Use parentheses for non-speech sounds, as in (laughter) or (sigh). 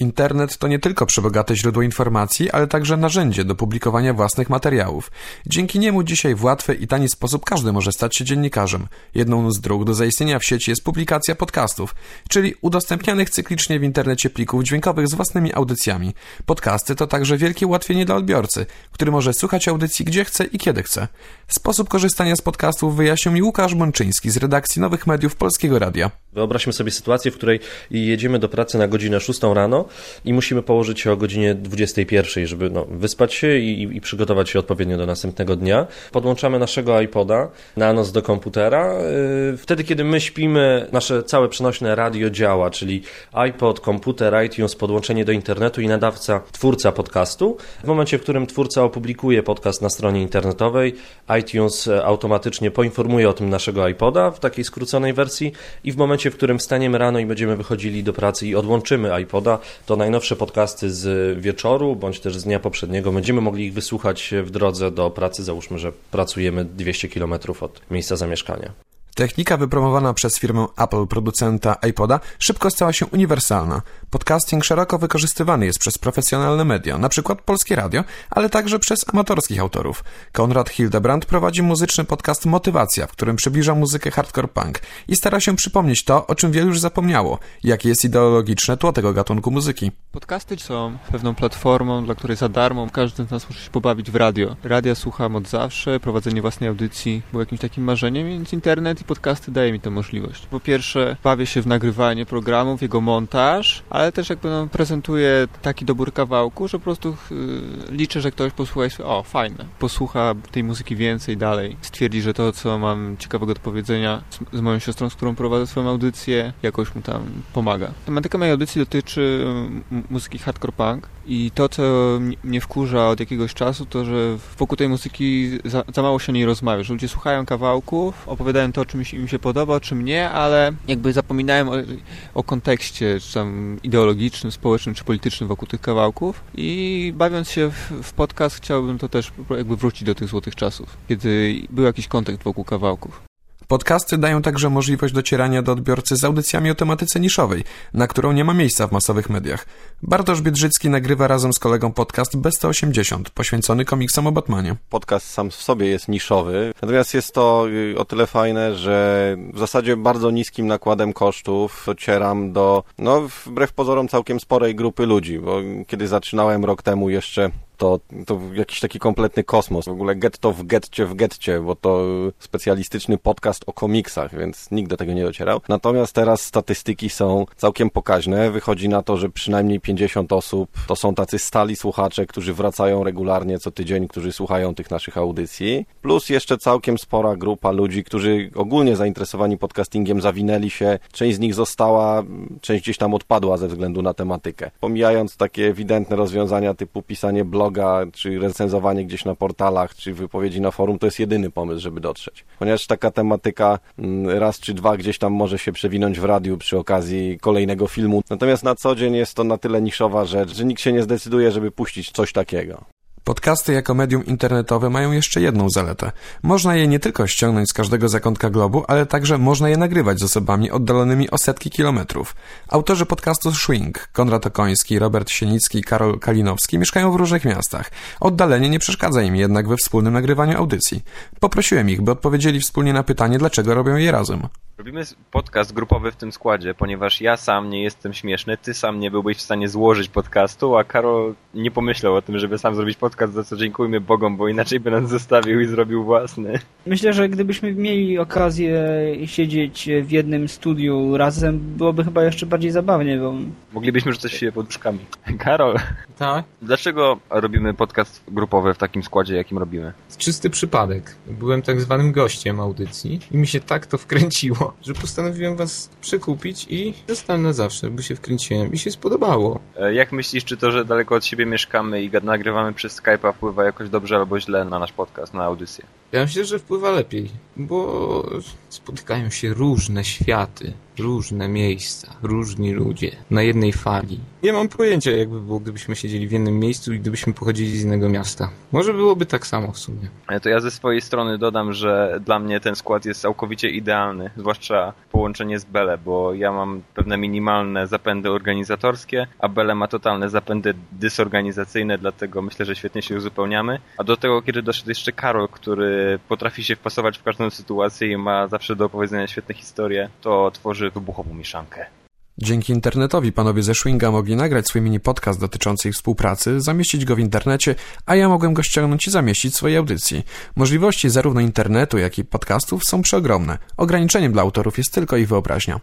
Internet to nie tylko przebogate źródło informacji, ale także narzędzie do publikowania własnych materiałów. Dzięki niemu dzisiaj w łatwy i tani sposób każdy może stać się dziennikarzem. Jedną z dróg do zaistnienia w sieci jest publikacja podcastów, czyli udostępnianych cyklicznie w internecie plików dźwiękowych z własnymi audycjami. Podcasty to także wielkie ułatwienie dla odbiorcy, który może słuchać audycji gdzie chce i kiedy chce. Sposób korzystania z podcastów wyjaśnił mi Łukasz Mączyński z redakcji Nowych Mediów Polskiego Radia. Wyobraźmy sobie sytuację, w której jedziemy do pracy na godzinę 6 rano i musimy położyć się o godzinie 21, żeby no, wyspać się i, i, przygotować się odpowiednio do następnego dnia. Podłączamy naszego iPoda na noc do komputera. Yy, wtedy, kiedy my śpimy, nasze całe przenośne radio działa, czyli iPod, komputer, iTunes, podłączenie do internetu i nadawca, twórca podcastu. W momencie, w którym twórca opublikuje podcast na stronie internetowej, iTunes automatycznie poinformuje o tym naszego iPoda w takiej skróconej wersji i w momencie, w którym wstaniemy rano i będziemy wychodzili do pracy i odłączymy iPoda, to najnowsze podcasty z wieczoru bądź też z dnia poprzedniego będziemy mogli ich wysłuchać w drodze do pracy. Załóżmy, że pracujemy 200 km od miejsca zamieszkania. Technika wypromowana przez firmę Apple producenta iPoda szybko stała się uniwersalna. Podcasting szeroko wykorzystywany jest przez profesjonalne media, np. Polskie Radio, ale także przez amatorskich autorów. Konrad Hildebrand prowadzi muzyczny podcast Motywacja, w którym przybliża muzykę hardcore punk i stara się przypomnieć to, o czym wielu już zapomniało, jakie jest ideologiczne tło tego gatunku muzyki. Podcasty są pewną platformą, dla której za darmo każdy z nas może się pobawić w radio. Radia słucham od zawsze, prowadzenie własnej audycji było jakimś takim marzeniem, więc internet i podcasty daje mi tę możliwość. Po pierwsze, bawię się w nagrywanie programów, jego montaż, ale też jakby no, prezentuję taki dobór kawałku, że po prostu yy, liczę, że ktoś posłucha i o, fajne. Posłucha tej muzyki więcej dalej. Stwierdzi, że to, co mam ciekawego do powiedzenia z, z moją siostrą, z którą prowadzę swoją audycję, jakoś mu tam pomaga. Tematyka mojej audycji dotyczy muzyki hardcore punk i to, co mnie wkurza od jakiegoś czasu, to, że wokół tej muzyki za, za mało się o niej rozmawia, że ludzie słuchają kawałków, opowiadają to, czym im się podoba, czym nie, ale jakby zapominają o, o kontekście, czy tam ideologicznym, społecznym, czy politycznym wokół tych kawałków i bawiąc się w, w podcast chciałbym to też jakby wrócić do tych złotych czasów, kiedy był jakiś kontekst wokół kawałków. Podcasty dają także możliwość docierania do odbiorcy z audycjami o tematyce niszowej, na którą nie ma miejsca w masowych mediach. Bartosz Biedrzycki nagrywa razem z kolegą podcast B180, poświęcony komiksom o Batmanie. Podcast sam w sobie jest niszowy, natomiast jest to y, o tyle fajne, że w zasadzie bardzo niskim nakładem kosztów docieram do, no wbrew pozorom całkiem sporej grupy ludzi, bo kiedy zaczynałem rok temu jeszcze to, to jakiś taki kompletny kosmos. W ogóle get to w getcie w getcie, bo to specjalistyczny podcast o komiksach, więc nikt do tego nie docierał. Natomiast teraz statystyki są całkiem pokaźne. Wychodzi na to, że przynajmniej 50 osób to są tacy stali słuchacze, którzy wracają regularnie co tydzień, którzy słuchają tych naszych audycji. Plus jeszcze całkiem spora grupa ludzi, którzy ogólnie zainteresowani podcastingiem zawinęli się. Część z nich została, część gdzieś tam odpadła ze względu na tematykę. Pomijając takie ewidentne rozwiązania typu pisanie bloga, bloga, czy recenzowanie gdzieś na portalach, czy wypowiedzi na forum, to jest jedyny pomysł, żeby dotrzeć. Ponieważ taka tematyka mm, raz czy dwa gdzieś tam może się przewinąć w radiu przy okazji kolejnego filmu. Natomiast na co dzień jest to na tyle niszowa rzecz, że nikt się nie zdecyduje, żeby puścić coś takiego. Podcasty jako medium internetowe mają jeszcze jedną zaletę. Można je nie tylko ściągnąć z każdego zakątka globu, ale także można je nagrywać z osobami oddalonymi o setki kilometrów. Autorzy podcastu Swing, Konrad Okoński, Robert Sienicki i Karol Kalinowski mieszkają w różnych miastach. Oddalenie nie przeszkadza im jednak we wspólnym nagrywaniu audycji. Poprosiłem ich, by odpowiedzieli wspólnie na pytanie, dlaczego robią je razem. Robimy podcast grupowy w tym składzie, ponieważ ja sam nie jestem śmieszny, ty sam nie byłbyś w stanie złożyć podcastu, a Karol nie pomyślał o tym, żeby sam zrobić podcast, za co dziękujmy Bogom, bo inaczej by nas zostawił i zrobił własny. Myślę, że gdybyśmy mieli okazję siedzieć w jednym studiu razem, byłoby chyba jeszcze bardziej zabawnie, bo... Moglibyśmy rzucać się poduszkami. (laughs) Karol, tak? dlaczego robimy podcast grupowy w takim składzie, jakim robimy? Czysty przypadek. Byłem tak zwanym gościem audycji i mi się tak to wkręciło, że postanowiłem was przekupić i zostałem na zawsze, bo się wkręciłem i się spodobało. E, jak myślisz, czy to, że daleko od siebie mieszkamy i nagrywamy przez Skype'a wpływa jakoś dobrze albo źle na nasz podcast, na audycję? Ja myślę, że wpływa lepiej, bo spotykają się różne światy różne miejsca, różni ludzie, na jednej fali. Nie mam pojęcia, jakby było, gdybyśmy siedzieli w jednym miejscu i gdybyśmy pochodzili z innego miasta. Może byłoby tak samo w sumie. To ja ze swojej strony dodam, że dla mnie ten skład jest całkowicie idealny, zwłaszcza połączenie z Bele, bo ja mam pewne minimalne zapędy organizatorskie, a Bele ma totalne zapędy dysorganizacyjne, dlatego myślę, że świetnie się uzupełniamy. A do tego, kiedy doszedł jeszcze Karol, który potrafi się wpasować w każdą sytuację i ma zawsze do opowiedzenia świetne historie, to tworzy wybuchową mieszankę. Dzięki internetowi panowie ze Schwinga mogli nagrać swój mini podcast dotyczący ich współpracy, zamieścić go w internecie, a ja mogłem go ściągnąć i zamieścić w swojej audycji. Możliwości zarówno internetu, jak i podcastów są przeogromne. Ograniczeniem dla autorów jest tylko ich wyobraźnia.